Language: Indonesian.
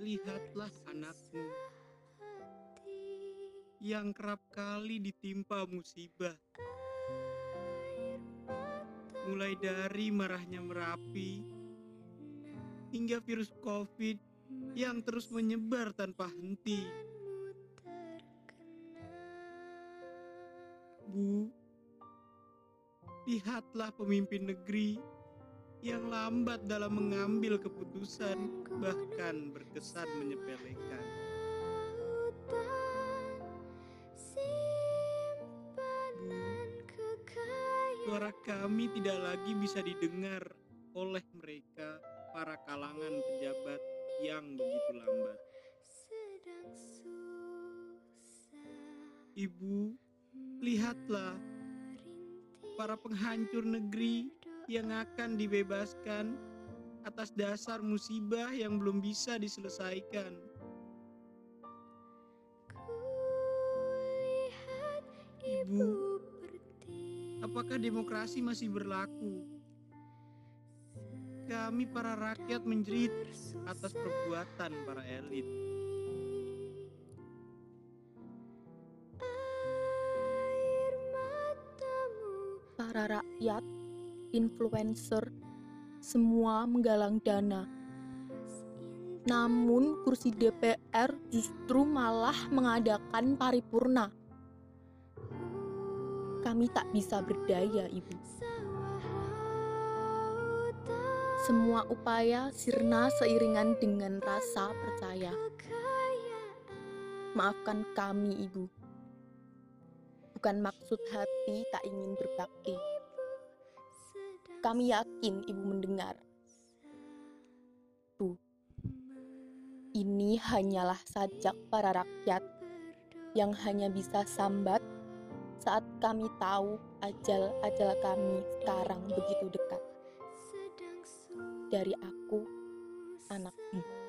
lihatlah anakmu yang kerap kali ditimpa musibah. Mulai dari marahnya Merapi hingga virus Covid yang terus menyebar tanpa henti. Bu, lihatlah pemimpin negeri yang lambat dalam mengambil keputusan, bahkan berkesan menyepelekan. Suara kami tidak lagi bisa didengar oleh mereka, para kalangan pejabat yang begitu lambat. Ibu, lihatlah para penghancur negeri yang akan dibebaskan atas dasar musibah yang belum bisa diselesaikan. Ibu, apakah demokrasi masih berlaku? Kami para rakyat menjerit atas perbuatan para elit. Para rakyat, influencer, semua menggalang dana. Namun kursi DPR justru malah mengadakan paripurna. Kami tak bisa berdaya, Ibu. Semua upaya sirna seiringan dengan rasa percaya. Maafkan kami, Ibu. Bukan maksud hati tak ingin berbakti. Kami yakin Ibu mendengar. Bu, ini hanyalah sajak para rakyat yang hanya bisa sambat saat kami tahu ajal-ajal kami sekarang begitu dekat. Dari aku, anakmu.